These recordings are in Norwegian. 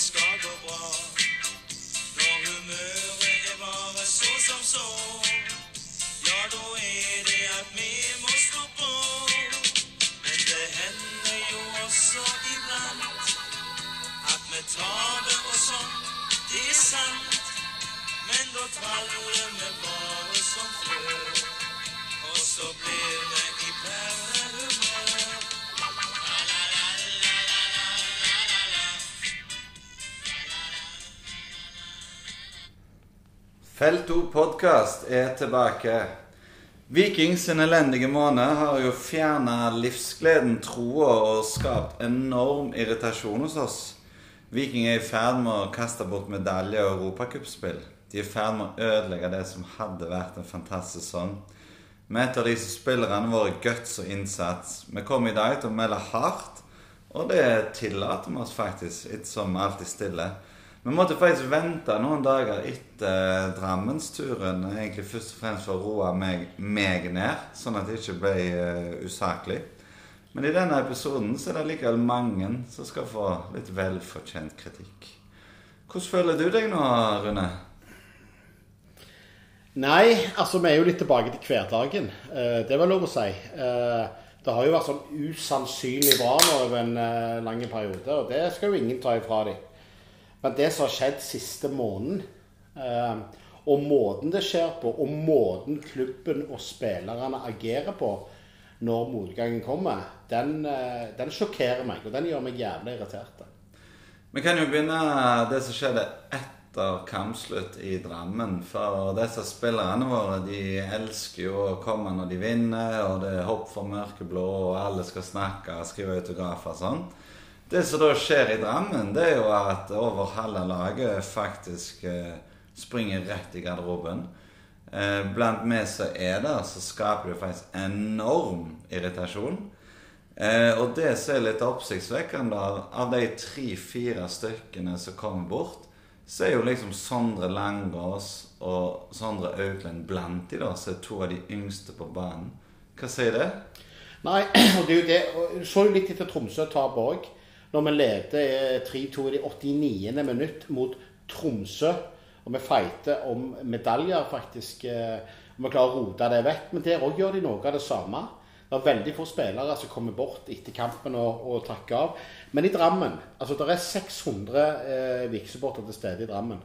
skal gå bra. Når humøret er bare så som så, ja, da er det at vi må stå på. Men det hender jo også iblant at vi taper og sånn, det er sant. Men da traller vi bare som før, og så blir det i perlehumør. Felt 2 podkast er tilbake. Viking sin elendige måned har jo fjerna livsgleden, troa og skapt enorm irritasjon hos oss. Viking er i ferd med å kaste bort medalje og europacupspill. De er i ferd med å ødelegge det som hadde vært en fantastisk sesong. Vi etterlyser spillerne våre guts og innsats. Vi kommer i dag til å melde hardt, og det tillater vi oss faktisk, ettersom vi alltid stiller. Vi måtte faktisk vente noen dager etter Drammensturen, egentlig først og fremst for å roe meg, meg ned, sånn at det ikke ble uh, usaklig. Men i denne episoden så er det likevel mange som skal få litt velfortjent kritikk. Hvordan føler du deg nå, Rune? Nei, altså vi er jo litt tilbake til hverdagen. Uh, det vel lov å si. Uh, det har jo vært sånn usannsynlig bra nå over en lang periode, og det skal jo ingen ta ifra dem. Men det som har skjedd siste måneden, eh, og måten det skjer på, og måten klubben og spillerne agerer på når motgangen kommer, den, eh, den sjokkerer meg, og den gjør meg jævlig irritert. Vi kan jo begynne det som skjedde etter kampslutt i Drammen. For disse spillerne våre de elsker jo å komme når de vinner, og det er hopp for mørkeblå, og alle skal snakke skrive autografer og sånn. Det som da skjer i Drammen, det er jo at over halve laget faktisk eh, springer rett i garderoben. Eh, blant vi som er der, så skaper det faktisk enorm irritasjon. Eh, og det som er litt oppsiktsvekkende, av de tre-fire stykkene som kommer bort, så er jo liksom Sondre Langås og Sondre Auklend blant de da, som er to av de yngste på banen. Hva sier det? Nei, og det er jo det. Så litt etter Tromsø-tapet òg. Når vi leder 3-2 i det 89. minutt mot Tromsø, og vi fighter om medaljer, faktisk. eh, Og vi klarer å rote det vekk. Men der òg gjør de noe av det samme. Det er veldig få spillere som kommer bort etter kampen og, og takker av. Men i Drammen altså Det er 600 eh, Vik-supportere til stede i Drammen.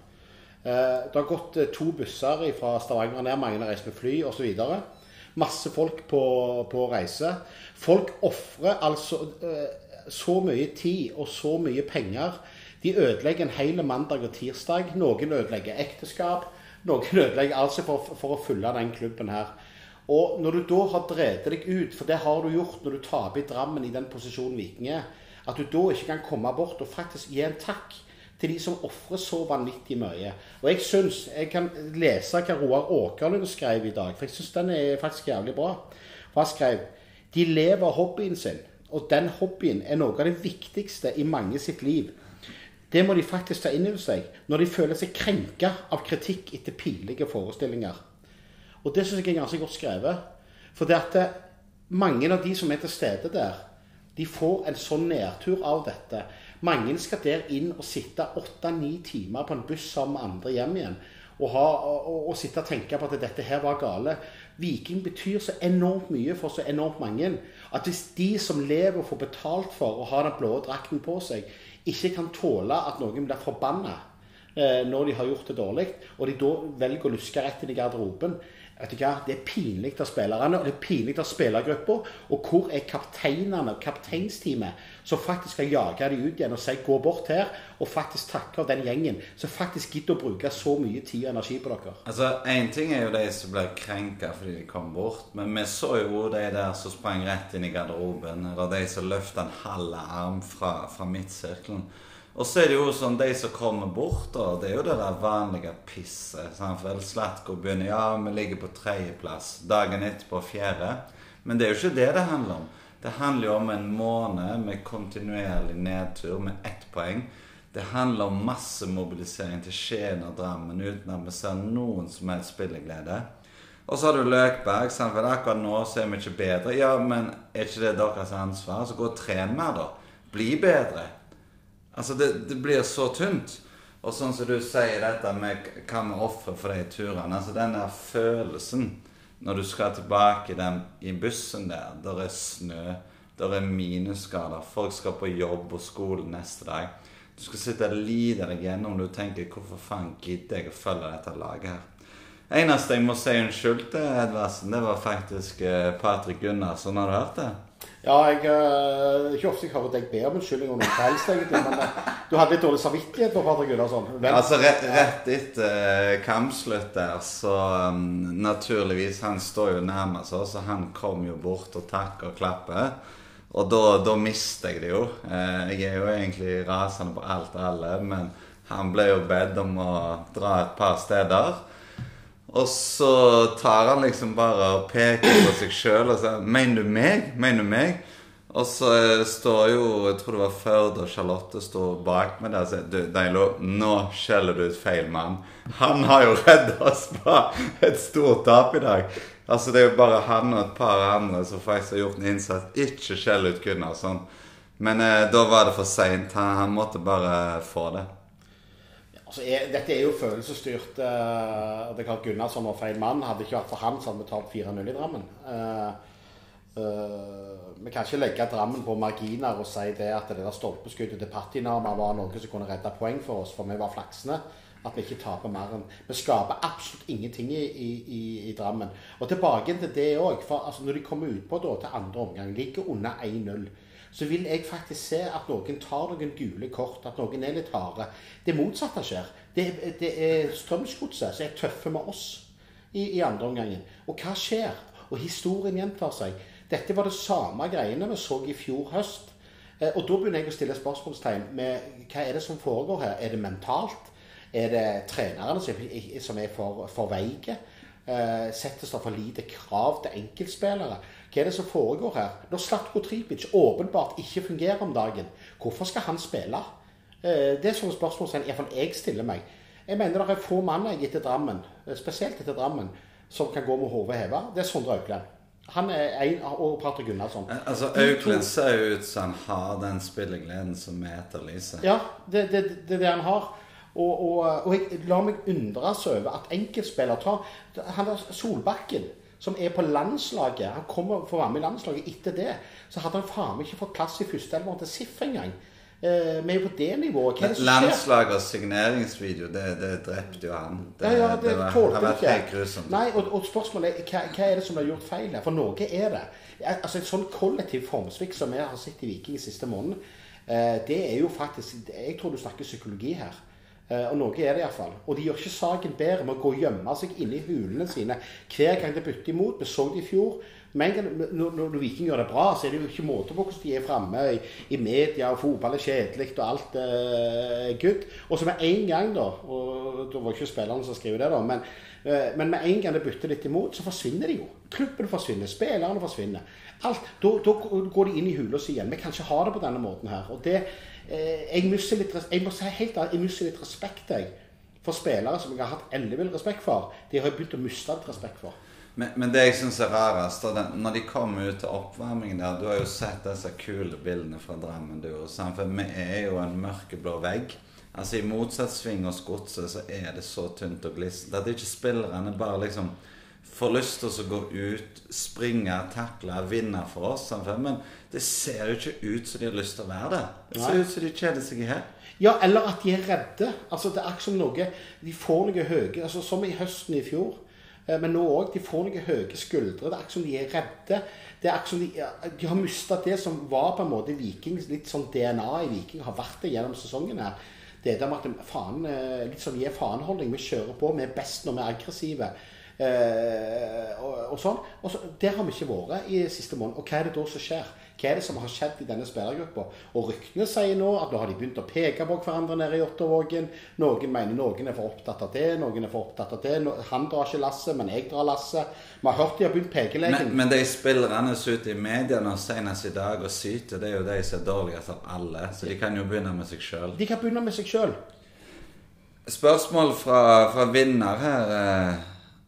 Eh, det har gått eh, to busser fra Stavanger ned, mange har reist med fly osv. Masse folk på, på reise. Folk ofrer altså eh, så mye tid og så mye penger. De ødelegger en hel mandag og tirsdag. Noen ødelegger ekteskap. Noen ødelegger altså for, for å fylle den klubben her. Og når du da har drevet deg ut, for det har du gjort når du taper i Drammen i den posisjonen Viking er, at du da ikke kan komme bort og faktisk gi en takk til de som ofrer så vanvittig mye. Og jeg syns Jeg kan lese hva Roar Åkerlund skrev i dag, for jeg syns den er faktisk jævlig bra. For han skrev de lever hobbyen sin, og den hobbyen er noe av det viktigste i mange sitt liv. Det må de faktisk ta inn over seg når de føler seg krenka av kritikk etter pinlige forestillinger. Og det syns jeg er ganske godt skrevet. For det at det, mange av de som er til stede der, de får en sånn nedtur av dette. Mange skal der inn og sitte åtte-ni timer på en buss sammen med andre hjem igjen. Og, ha, og, og, sitte og tenke på at dette her var gale. Viking betyr så enormt mye for så enormt mange at hvis de som lever og får betalt for å ha den blå drakten på seg, ikke kan tåle at noen blir forbanna eh, når de har gjort det dårlig, og de da velger å luske rett inn i garderoben, Vet du hva? Det er pinlig av spillerne og det er pinlig av spillergruppa. Og hvor er kapteinene, kapteinsteamet, som faktisk skal jage dem ut igjen og si 'gå bort her', og faktisk takke av den gjengen som faktisk gidder å bruke så mye tid og energi på dere? Altså, Én ting er jo de som blir krenka fordi de kom bort, men vi så jo de der som sprang rett inn i garderoben, eller de som løfta en halv arm fra, fra midtsirkelen. Og så er det jo sånn, de som kommer bort, da, det er jo det der vanlige pisset. Vel, Slatko begynner ja, vi ligger på tredjeplass. Dagen etterpå fjerde. Men det er jo ikke det det handler om. Det handler jo om en måned med kontinuerlig nedtur med ett poeng. Det handler om massemobilisering til Skien og Drammen uten at vi ser noen som helst spilleglede. Og så har du Løkberg. Sant? For akkurat nå så er vi ikke bedre. Ja, men er ikke det deres ansvar? Så gå og tren mer, da. Bli bedre. Altså, det, det blir så tynt. Og sånn som du sier dette med hva vi ofrer for de turene altså Den der følelsen når du skal tilbake den, i bussen der, der er snø, der er minusgrader, folk skal på jobb og skole neste dag. Du skal sitte og lide deg gjennom du tenker 'Hvorfor faen gidder jeg å følge dette laget her?' Eneste jeg må si unnskyld til, Edvardsen, det var faktisk eh, Patrick Gunnarsson. Har du hørt det? Ja, jeg uh, ikke ofte jeg hører deg be om unnskyldning om noe helst, egentlig, men uh, du hadde litt dårlig samvittighet for Patrick Gunnarsson. Vel, Altså rett, rett etter kampslutt der, så um, naturligvis Han står jo nærmest oss, og han kom jo bort og takker og klapper. Og da, da mister jeg det jo. Eh, jeg er jo egentlig rasende på alt og alle, men han ble jo bedt om å dra et par steder. Og så tar han liksom bare og peker på seg sjøl og sier 'Mener du meg? Mener du meg?' Og så eh, står jo Jeg tror det var Førde og Charlotte står bak meg der og sier 'Du, Deilo, nå skjeller du ut feil mann'. Han har jo redda oss fra et stort tap i dag. Altså Det er jo bare han og et par andre som faktisk har gjort en innsats. Ikke skjell ut Gunnarsson. Men eh, da var det for seint. Han, han måtte bare få det. Altså, er, dette er jo følelsesstyrt. Uh, det er klart Gunnarsson var feil mann. Hadde ikke vært for han, så hadde vi tapt 4-0 i Drammen. Uh, uh, vi kan ikke legge Drammen på marginer og si det at det der stolpeskuddet til Patinama var noe som kunne redde poeng for oss, for vi var flaksende. At vi ikke taper mer enn Vi skaper absolutt ingenting i, i, i, Drammen. Og tilbake til det òg. For altså, når de kommer utpå til andre omgang, ligger under 1-0, så vil jeg faktisk se at noen tar noen gule kort, at noen er litt harde. Det motsatte skjer. Det, det er Strømsgodset som er tøffe med oss i, i andre omgangen. Og hva skjer? Og historien gjentar seg. Dette var det samme greiene vi så i fjor høst. Eh, Og da begynner jeg å stille spørsmålstegn med hva er det som foregår her. Er det mentalt? Er det trenerne som, er for, for veike? Eh, settes det for lite krav til enkeltspillere? Hva er det som foregår her? Når Slatko Tripic åpenbart ikke fungerer om dagen, hvorfor skal han spille? Eh, det er sånne spørsmål som iallfall jeg stiller meg. Jeg mener det er få mann jeg etter Drammen, eh, spesielt etter Drammen, som kan gå med hodet heva. Det er Sondre Aukland. Han er en, og Patrick Gunnarsson. Altså, De Auklend ser jo ut som han har den spillegleden som vi etterlyser. Ja, det, det, det er det han har. Og, og, og jeg lar meg undres over at enkeltspillere tar Han der Solbakken, som er på landslaget Han kommer for å være med i landslaget etter det. Så hadde han faen meg ikke fått plass i førsteelveren til SIF engang. Eh, vi er på det nivået. Hva er det som skjer? Landslagets signeringsvideo, det, det drepte jo han. Ja, ja, det, var, tålte har vært ikke. helt grusomt. Nei, og, og spørsmålet er hva, hva er det som har gjort feil her? For noe er det. Altså En sånn kollektiv formsvikt som vi har sett i Viking siste måneden, eh, det er jo faktisk Jeg tror du snakker psykologi her. Eh, og noe er det iallfall. Og de gjør ikke saken bedre med å gå og gjemme seg inne i hulene sine hver gang de bytter imot. Vi så det i fjor. Men når, når Viking gjør det bra, så er det jo ikke måte på hvordan de er framme i, i media, og fotball er kjedelig og alt er good. Og så med en gang, da Og det var ikke spillerne som skrev det, da, men, uh, men med en gang det bytter litt imot, så forsvinner de jo. Klubben forsvinner, spillerne forsvinner. Alt. Da, da går de inn i hula si igjen. Vi kan ikke ha det på denne måten her. Og det Jeg mister litt Jeg må si helt ærlig, jeg mister litt respekt, jeg. For spillere som jeg har hatt ellevill respekt for. De har jeg begynt å miste litt respekt for. Men, men det jeg syns er rarest, når de kommer ut til oppvarmingen der Du har jo sett disse kule bildene fra Drammen, du. og For vi er jo en mørkeblå vegg. Altså I motsatt sving hos Godset så er det så tynt og glissent at ikke spillerne bare liksom får lyst til å gå ut, springe, takle, vinne for oss. Men det ser jo ikke ut som de har lyst til å være der. Det ser Nei. ut som de kjeder seg i hjel. Ja, eller at de er redde. Altså, det er akkurat som noe De får noe høye altså, Som i høsten i fjor. eh, Men nå òg. De får noen høye skuldre. Det er akkurat som de er redde. Det er akkurat som de, de har mista det som var på en måte Vikings litt sånn DNA i Viking. Har vært det gjennom sesongen her. Det der med at faen, eh, litt sånn gi faen-holdning. Vi kjører på. Vi er best når vi er aggressive. Eh, og, og sånn. Og så, der har vi ikke vært i siste måned. Og hva er det da som skjer? Hva er det som har skjedd i denne spillergruppa? Og ryktene sier nå at nå har de begynt å peke på hverandre nede i Ottervågen. Noen mener noen er for opptatt av det, noen er for opptatt av det. Han drar ikke lasset, men jeg drar lasset. Vi har hørt de har begynt pekeleken. Men, men de spillerne som er ute i mediene senest i dag og syter, det er jo de som er dårligst av alle. Så de kan jo begynne med seg sjøl. De kan begynne med seg sjøl. Spørsmål fra, fra vinner her.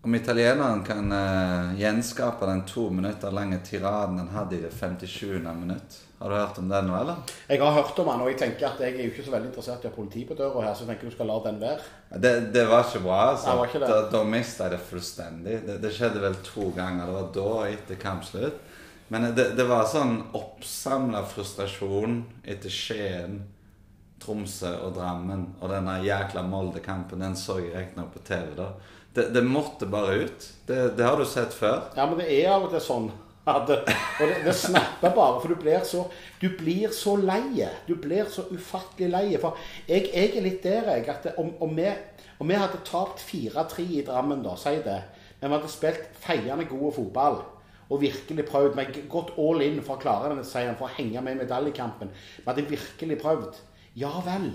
Om italieneren kan eh, gjenskape den to minutter lange tiraden han hadde i det 57. minutt. Har du hørt om den nå, eller? Jeg har hørt om den, og jeg tenker at jeg er jo ikke så veldig interessert i å ha politi på døra her, så jeg tenker du skal la den være. Det, det var ikke bra, altså. Nei, var ikke. Da, da mista jeg det fullstendig. Det, det skjedde vel to ganger. Det var da og etter kampslutt. Men det, det var sånn oppsamla frustrasjon etter Skien, Tromsø og Drammen. Og denne jækla Molde-kampen, den så jeg riktignok på TV da. Det, det måtte bare ut. Det, det har du sett før. Ja, men det er av og til sånn. At og det, det snapper bare, for du blir så Du blir så leie. Du blir så ufattelig leie. For jeg, jeg er litt der, jeg, at om, om, vi, om vi hadde tapt 4-3 i Drammen, da, si det, men vi hadde spilt feiende god fotball og virkelig prøvd hadde gått all in for å klare denne seieren, for å henge med i medaljekampen. Vi hadde virkelig prøvd. Ja vel.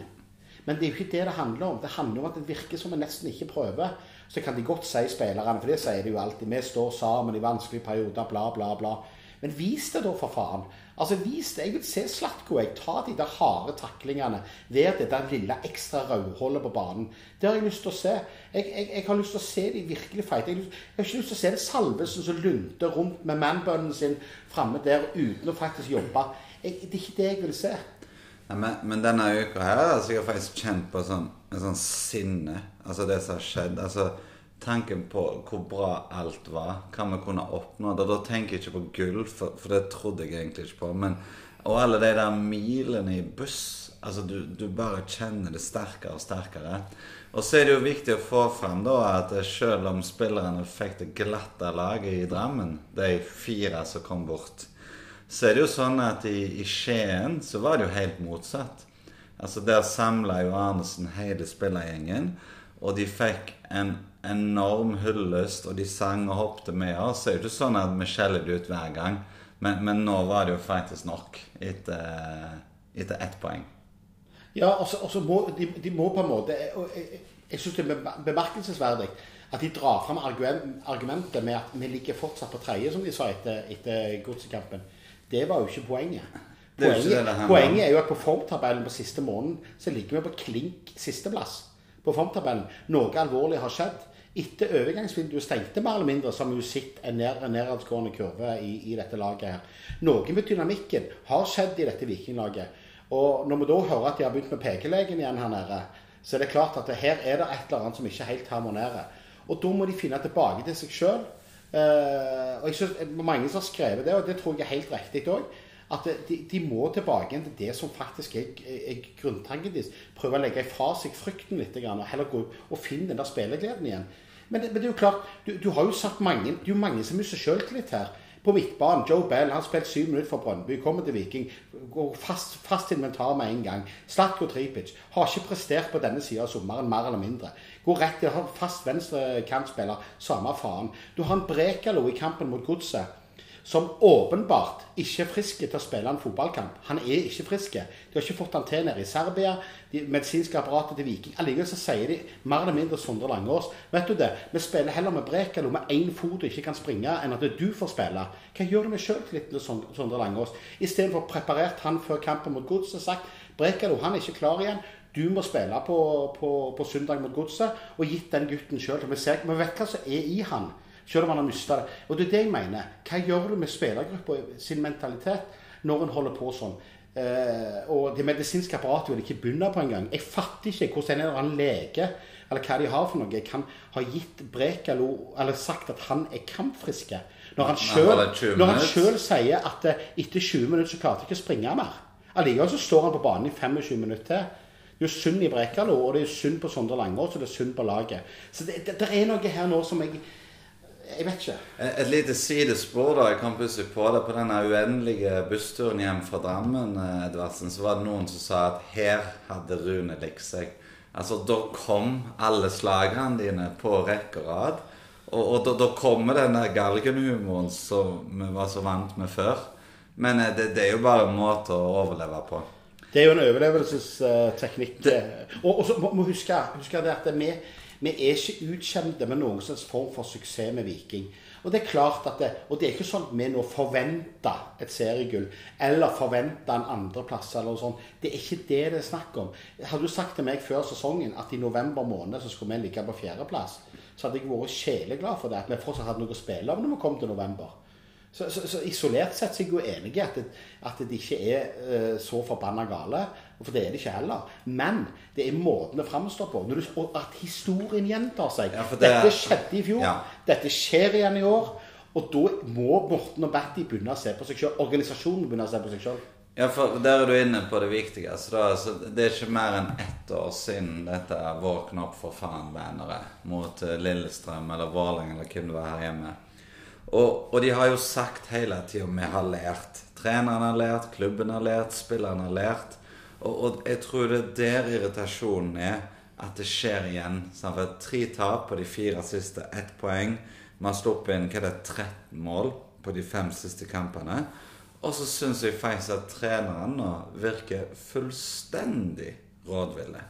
Men det er jo ikke det det handler om. Det handler om at det virker som vi nesten ikke prøver. Så kan de godt si spillerne, for det sier de jo alltid. Vi står sammen i vanskelige perioder, bla, bla, bla. Men vis det da, for faen. Altså, vis det. Jeg vil se Slatko. Jeg Ta de der harde taklingene. Vær det der lille ekstra rødhullet på banen. Det har jeg lyst til å se. Jeg, jeg, jeg har lyst til å se de virkelig feite. Jeg, jeg har ikke lyst til å se det Salvesen som lunter rundt med manbunnen sin framme der uten å faktisk jobbe. Det er ikke det jeg vil se. Ja, men, men denne uka her har jeg har faktisk kjent på sånn, en sånn sinne. Altså det som har skjedd. Altså Tanken på hvor bra alt var, hva vi kunne oppnå. Da, tenker jeg ikke på gull, for, for det trodde jeg egentlig ikke på. Men, og alle de der milene i buss. Altså du, du bare kjenner det sterkere og sterkere. Og så er det jo viktig å få fram da at selv om spillerne fikk det glatte laget i Drammen, de fire som kom bort så er det jo sånn at i, i Skien så var det jo helt motsatt. Altså Der samla jo Arnesen hele spillergjengen, og de fikk en enorm hyllest, og de sang og hoppet med oss. Så er det jo ikke sånn at vi skjeller det ut hver gang, men, men, nå var det jo faktisk nok etter, etter ett poeng. Ja, og så må de, de, må på en måte og Jeg, jeg syns det er bemerkelsesverdig at de drar fram argumentet med at vi ligger fortsatt på tredje, som de sa etter, etter godsekampen. Det var jo ikke poenget. Poenget, det det poenget, er jo at på formtabellen på siste måneden så ligger vi på klink sisteplass. På formtabellen. Noe alvorlig har skjedd. Etter overgangsvinduet stengte mer eller mindre, har vi jo sett en ned, nedadgående kurve i, i, dette laget her. Noe med dynamikken har skjedd i dette vikinglaget. Og når vi da hører at de har begynt med pekelegen igjen her nede, så er det klart at her er det et eller annet som ikke helt harmonerer. Og da må de finne tilbake til seg sjøl. Uh, og jeg synes Mange som har skrevet det, og det tror jeg er helt riktig òg, at de, de, må tilbake til det som faktisk er, er grunntanken deres. Prøve å legge fra seg frykten litt, og heller gå og finne den der spillegleden igjen. Men men det er jo klart, du, du, har jo satt mange Det er jo mange som mister sjøltillit her. På midtbanen, Joe Bell har spilt syv minutter for Brønnby, kommer til Viking. Går fast, fast inventar med en gang. Slatko Tripic har ikke prestert på denne sida av sommeren, mer eller mindre. Går rett til fast venstre kantspiller, samme faen. Du har en Brekalo i kampen mot Godset som åpenbart ikke er frisk til å spille en fotballkamp. Han er ikke frisk. De har ikke fått han til nede i Serbia. De medisinske apparatet til Viking. Allikevel så sier de mer eller mindre Sondre Langås. Vet du det, vi spiller heller med Brekalo med én fot og ikke kan springe, enn at du får spille. Hva gjør du med sjøltilliten til Sondre Langås? Istedenfor preparert han før kampen mot Godset sagt Brekalo han er ikke klar igjen. Du må spille på, på, på søndag mot Godset, og gitt den gutten sjøl. Vi, vi vet hva som er i han, selv om han har mista det. Og det er det jeg mener. Hva gjør du med spillergruppa sin mentalitet når en holder på sånn? Eh, og det medisinske apparatet vil ikke begynne på engang. Jeg fatter ikke hvordan en eller annen lege eller hva de har for noe, kan ha gitt Brekalo eller sagt at han er kampfrisk. Når han sjøl sier at eh, etter 20 minutter så klarte jeg ikke å springe mer. Allikevel så står han på banen i 25 minutter til. Det er jo synd i Brekalo, og det er synd på Sondre Langås, og det er synd på laget. Så det, det, det, er noe her nå som jeg Jeg vet ikke. Et, et lite sidespor, da. Jeg kan plutselig på det. På denne uendelige bussturen hjem fra Drammen, eh, Edvardsen, så var det noen som sa at her hadde Rune likt seg. Altså, da kom alle slagene dine på rekke og rad. Og, og da, da kommer denne galgenhumoren som vi var så vant med før. Men eh, det, det er jo bare en måte å overleve på. Det er jo en overlevelsesteknikk. Og, og så må vi huske, huske det at vi, vi, er ikke utkjente med noen slags form for suksess med Viking. Og det er klart at det, og det er ikke sånn at vi nå forventer et seriegull eller forventer en andreplass eller noe sånt. Det er ikke det det er snakk om. Hadde du sagt til meg før sesongen at i november måned så skulle vi ligge på fjerdeplass, så hadde jeg vært sjeleglad for det. At vi fortsatt hadde noe å spille om når vi kom til november. Så, så, så isolert sett så er jeg jo enig i at, det, at det ikke er uh, så forbanna gale. For det er det ikke heller. Men det er måten det framstår på. Du, og at historien gjentar seg. Ja, det- Dette skjedde i fjor. Ja. Dette skjer igjen i år. Og da må Morten og Batty begynne å se på seg sjøl. Organisasjonen begynne å se på seg sjøl. Ja, for Der er du inne på det viktigste. Da, altså, det er ikke mer enn ett år siden dette 'Våkn opp for faen'-banneret mot eh, Lillestrøm eller Vålerenga eller hvem det var her hjemme. Og, og de har jo sagt hele tida 'vi har lært'. Treneren har lært, klubben har lært, spillerne har lært. Og, og jeg tror det er der irritasjonen er. At det skjer igjen. Sant? For Tre tap på de fire siste, ett poeng. Man har sluppet inn hva er det, 13 mål på de fem siste kampene. Og så syns jeg faktisk at treneren nå virker fullstendig rådville.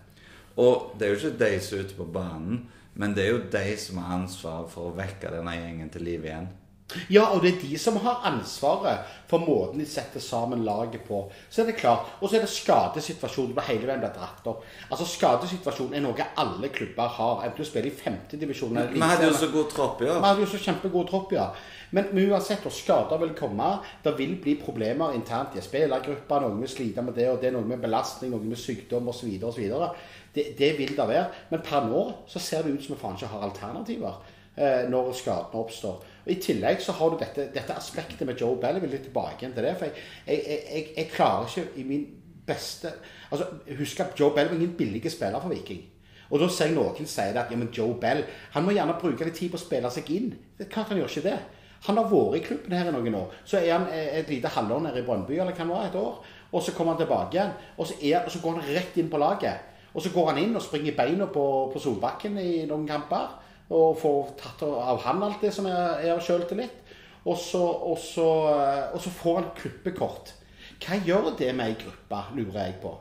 Og det er jo ikke de som er ute på banen, men det er jo de som har ansvaret for å vekke denne gjengen til liv igjen. Ja, og det er de som har ansvaret for måten de setter sammen laget på. Så er det klart. Og så er det skadesituasjonen hvor hele veien blir dratt opp. Altså Skadesituasjonen er noe alle klubber har. Enten du spiller i femtedivisjon eller Vi hadde jo så god tropp ja. Vi hadde jo så kjempegod tropp, ja. Men, men uansett, og skader vil komme. Det vil bli problemer internt i spillergruppa. Noen vil slite med det, og det er noe med belastning, noe med sykdom osv. osv. Det, det vil det være. Men per nå så ser det ut som vi faen ikke har alternativer eh, når skadene oppstår. I tillegg så har du dette, dette aspektet med Joe Bell. Jeg vil litt tilbake igjen til det. For jeg, jeg, jeg, jeg, klarer ikke i min beste Altså, Husk at Joe Bell var ingen billig spiller for Viking. Og da ser jeg noen si at ja, men Joe Bell han må gjerne bruke litt tid på å spille seg inn. Det klart han gjør ikke det. Han har vært i klubben her i noen år. Så er han eh, et lite halvår nede i Brønnby, eller hva det var, et år. Og så kommer han tilbake igjen. Og så, er, og så går han rett inn på laget. Og så går han inn og springer beina på, på Solbakken i noen kamper. Og får tatt av han alt det som er, er av sjøltillit. Og, så, og, så, eh, og så får han klippekort. Hva gjør det med ei gruppe, lurer jeg på.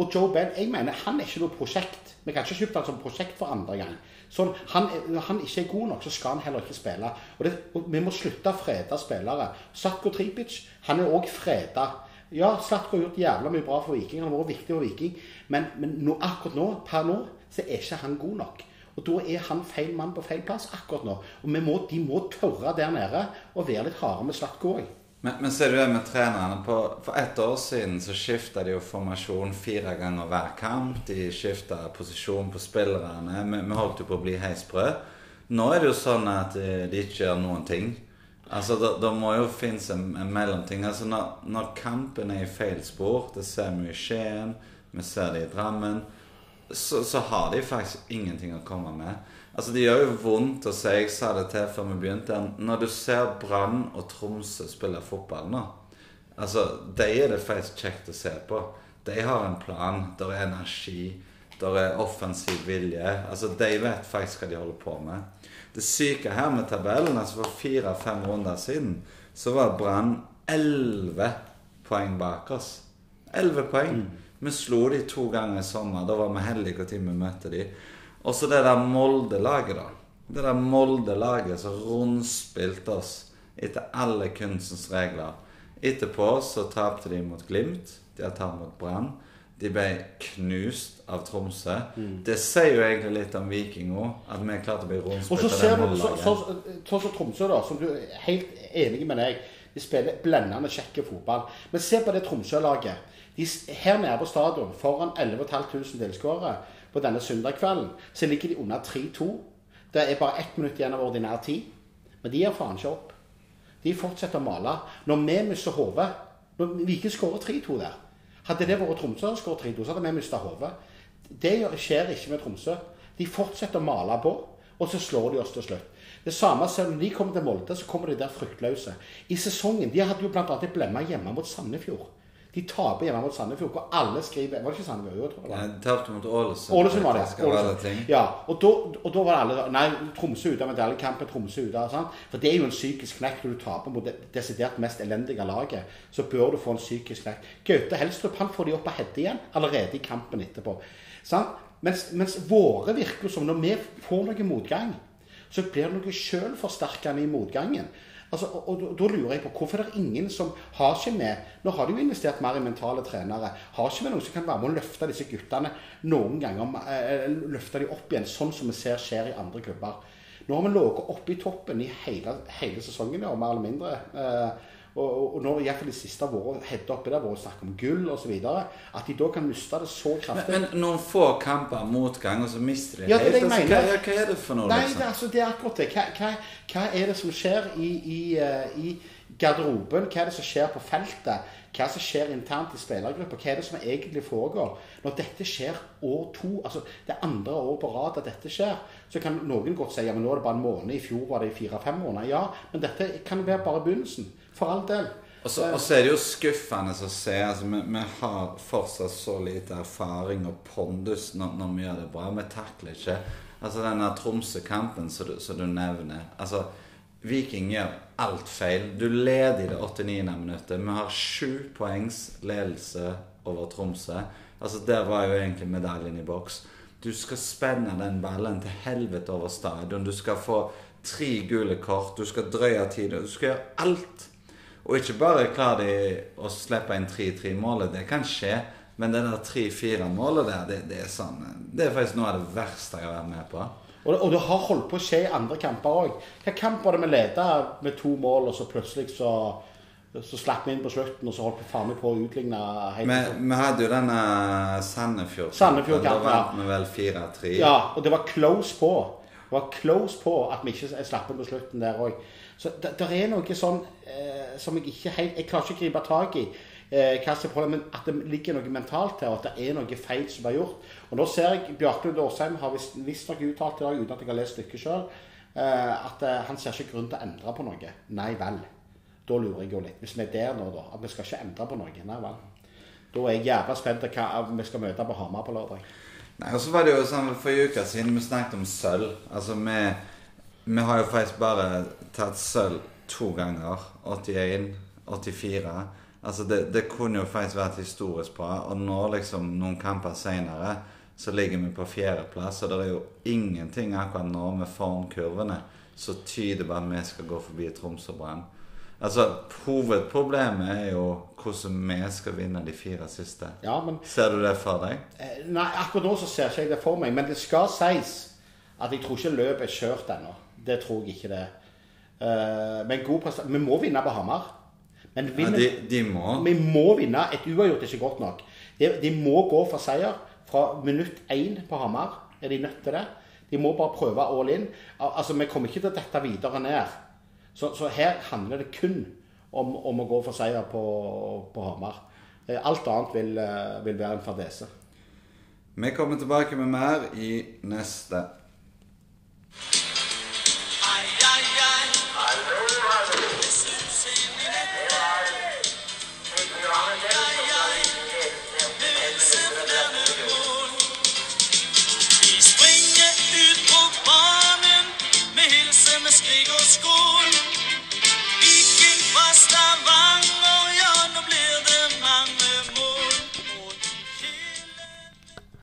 Og Joe Bell, jeg mener han er ikke noe prosjekt. Vi kan ikke kjøpe han som prosjekt for andre gang. Sånn, han, er- når han ikke er god nok, så skal han heller ikke spille. Og, det, og Vi må slutte å frede spillere. Slatko Tripic han er òg freda. Ja, Slatko har gjort jævla mye bra for Viking. Han har vært viktig for Viking. Men, men nå, akkurat nå, per nå, så er ikke han god nok. Og da er han feil mann på feil plass akkurat nå. Og må, de må tørre der nede og være litt harde med Slatko òg. Men, men ser du det med trenerne? På, for ett år siden så skifta de jo formasjon fire ganger hver kamp. De skifta posisjon på spillerne. Vi, vi holdt jo på å bli heisbrød. Nå er det jo sånn at de, de ikke gjør noen ting. Altså, da må jo finnes en, en mellomting. Altså, når, når kampen er i feil spor, det ser vi i Skien, vi ser det i Drammen, så, så har de faktisk ingenting å komme med. Altså, Det gjør jo vondt å si, jeg sa det til før vi begynte, når du ser Brann og Tromsø spille fotball nå Altså, De er det faktisk kjekt å se på. De har en plan, der er energi, der er offensiv vilje. Altså, De vet faktisk hva de holder på med. Det syke her med tabellen, altså for fire-fem runder siden, så var Brann elleve poeng bak oss. Elleve poeng. Vi slo de to ganger i sommer. Da var vi heldige når vi møtte de. Og så det der Molde-laget, da. Det der Molde-laget som rundspilte oss etter alle kunstens regler. Etterpå så tapte de mot Glimt. De har tapt mot Brann. De ble knust av Tromsø. Det sier jo egentlig litt om Viking òg, at vi klarte å bli rundspilt av det Molde-laget. sånn som Tromsø, da, som du er helt enig med deg. De spiller blendende kjekke fotball. Men se på det Tromsø-laget. De, her nede på stadion, foran 11 500 tilskuere på denne søndagskvelden, så ligger de under 3-2. Det er bare ett minutt igjen av ordinær tid. Men de gir faen ikke opp. De fortsetter å male. Når vi mister hodet Når Viking skårer 3-2 der Hadde det vært Tromsø som skåret 3-2, så hadde vi mista hodet. Det skjer ikke med Tromsø. De fortsetter å male på, og så slår de oss til slutt. Det samme selv om de kommer til Molde, så kommer de der fryktløse. I sesongen De hadde jo bl.a. et blemma hjemme mot Sandefjord. De taper hjemme mot Sandefjord, hvor alle skriver Var det ikke Sandefjord? Jo, jeg tror det var. Tapte mot Ålesund. Ålesund var det. Ålesund. Ja, og da, og da var alle Nei, Tromsø ute av medaljekampen. Tromsø ute av sant? For det er jo en psykisk knekk når du taper mot det desidert mest elendige laget. Så bør du få en psykisk knekk. Gaute Helstrup han får de opp av hette igjen allerede i kampen etterpå. Sant? Mens, mens våre virker som når vi får noe motgang, så blir det noe sjølforsterkende i motgangen. Altså, og, og, da- da lurer jeg på hvorfor er det ingen som har ikke med Nå har de jo investert mer i mentale trenere. Har ikke vi noen som kan være med å løfte disse guttene noen ganger? Eh, løfte de opp igjen, sånn som vi ser skjer i andre klubber. Nå har vi ligget oppe i toppen i hele, hele sesongen, ja, mer eller mindre. Eh, og, og, og når i hvert fall de siste har vært helt oppi der, vært snakk om gull osv., at de da kan miste det så kraftig Men noen få kamper motgang, og så mister de Ja, det helt. Altså, hva, hva er det for noe, Nei, liksom? det, er altså, det er akkurat det. Hva, hva, hva er det som skjer i, i, eh, i garderoben? Hva er det som skjer på feltet? Hva som skjer internt i spillergruppa? Hva er det som egentlig foregår? Når dette skjer år to, altså det er andre år på rad at dette skjer, så kan noen godt si ja, men nå er det bare en måned. I fjor var det fire-fem måneder. Ja, men dette kan være bare begynnelsen. For all del. Og så, og så er det jo skuffende å se. altså Vi, vi har fortsatt så lite erfaring og pondus når, når vi gjør det bra. Vi takler ikke Altså denne Tromsø-kampen som som du nevner. altså Viking gjør alt feil. Du leder i det 89. minuttet. Vi har sju poengs ledelse over Tromsø. Altså Der var jo egentlig medaljen i boks. Du skal spenne den ballen til helvete over stadion. Du skal få tre gule kort. Du skal drøye tid, Du skal gjøre alt. Og ikke bare klarer de å slippe inn 3-3-målet. Det kan skje. Men det der 3-4-målet der, det, det er sånn Det er faktisk noe av det verste jeg har vært med på. Og, og det har holdt på å skje i andre kamper òg. Hva kamp var det vi leda med to mål, og så plutselig så, så slapp vi inn på slutten, og så holdt vi faen meg på å utligne Vi, vi hadde jo denne Sandefjord. Sandefjord-kampen, Da vant vi vel 4-3. Ja, og det var close på. Det var close på at vi ikke slapp inn på slutten der òg. Så det, det er noe sånn eh, som jeg ikke helt Jeg klarer ikke å gripe tak i. Eh, men at det ligger noe mentalt her, og at det er noe feil som er gjort. Og nå ser jeg Bjarte Lund Åsheim har visst- visstnok uttalt i dag, uten at jeg har lest stykket sjøl, eh, at eh, han ser ikke grunn til å endre på noe. Nei vel. Da lurer jeg jo litt. Hvis vi er der nå, da, at vi skal ikke endre på noe. Nei vel. Da er jeg jævla spent på hva vi skal møte på Hamar på lørdag. Nei, og så var det jo sånn For en uke siden vi snakket om sølv. Altså, vi, vi har jo faktisk bare tatt sølv to ganger. 81, 84. Altså, det, det kunne jo faktisk vært historisk bra. Og nå, liksom, noen kamper seinere, så ligger vi på fjerdeplass. Og det er jo ingenting akkurat nå med formkurvene som tyder på at vi skal gå forbi Troms og Brann. Altså, Hovedproblemet er jo hvordan vi skal vinne de fire siste. Ja, men Ser du det for deg? Eh, Nei, akkurat nå så ser ikke jeg det for meg. Men det skal sies at jeg tror ikke løpet er kjørt ennå. Det tror jeg ikke det. Eh, men god prestasjon Vi må vinne på Hamar. Men Ja, de, de må. vi må vinne. Et uavgjort er ikke godt nok. De, de må gå for seier. Fra minutt én på Hamar er de nødt til det. De må bare prøve all in. Al altså, Vi kommer ikke til å dette videre ned. Så, så her handler det kun om, om å gå for seier på, på Hamar. Eh, Alt annet vil, eh, vil være en fardese. Vi kommer tilbake med mer i neste.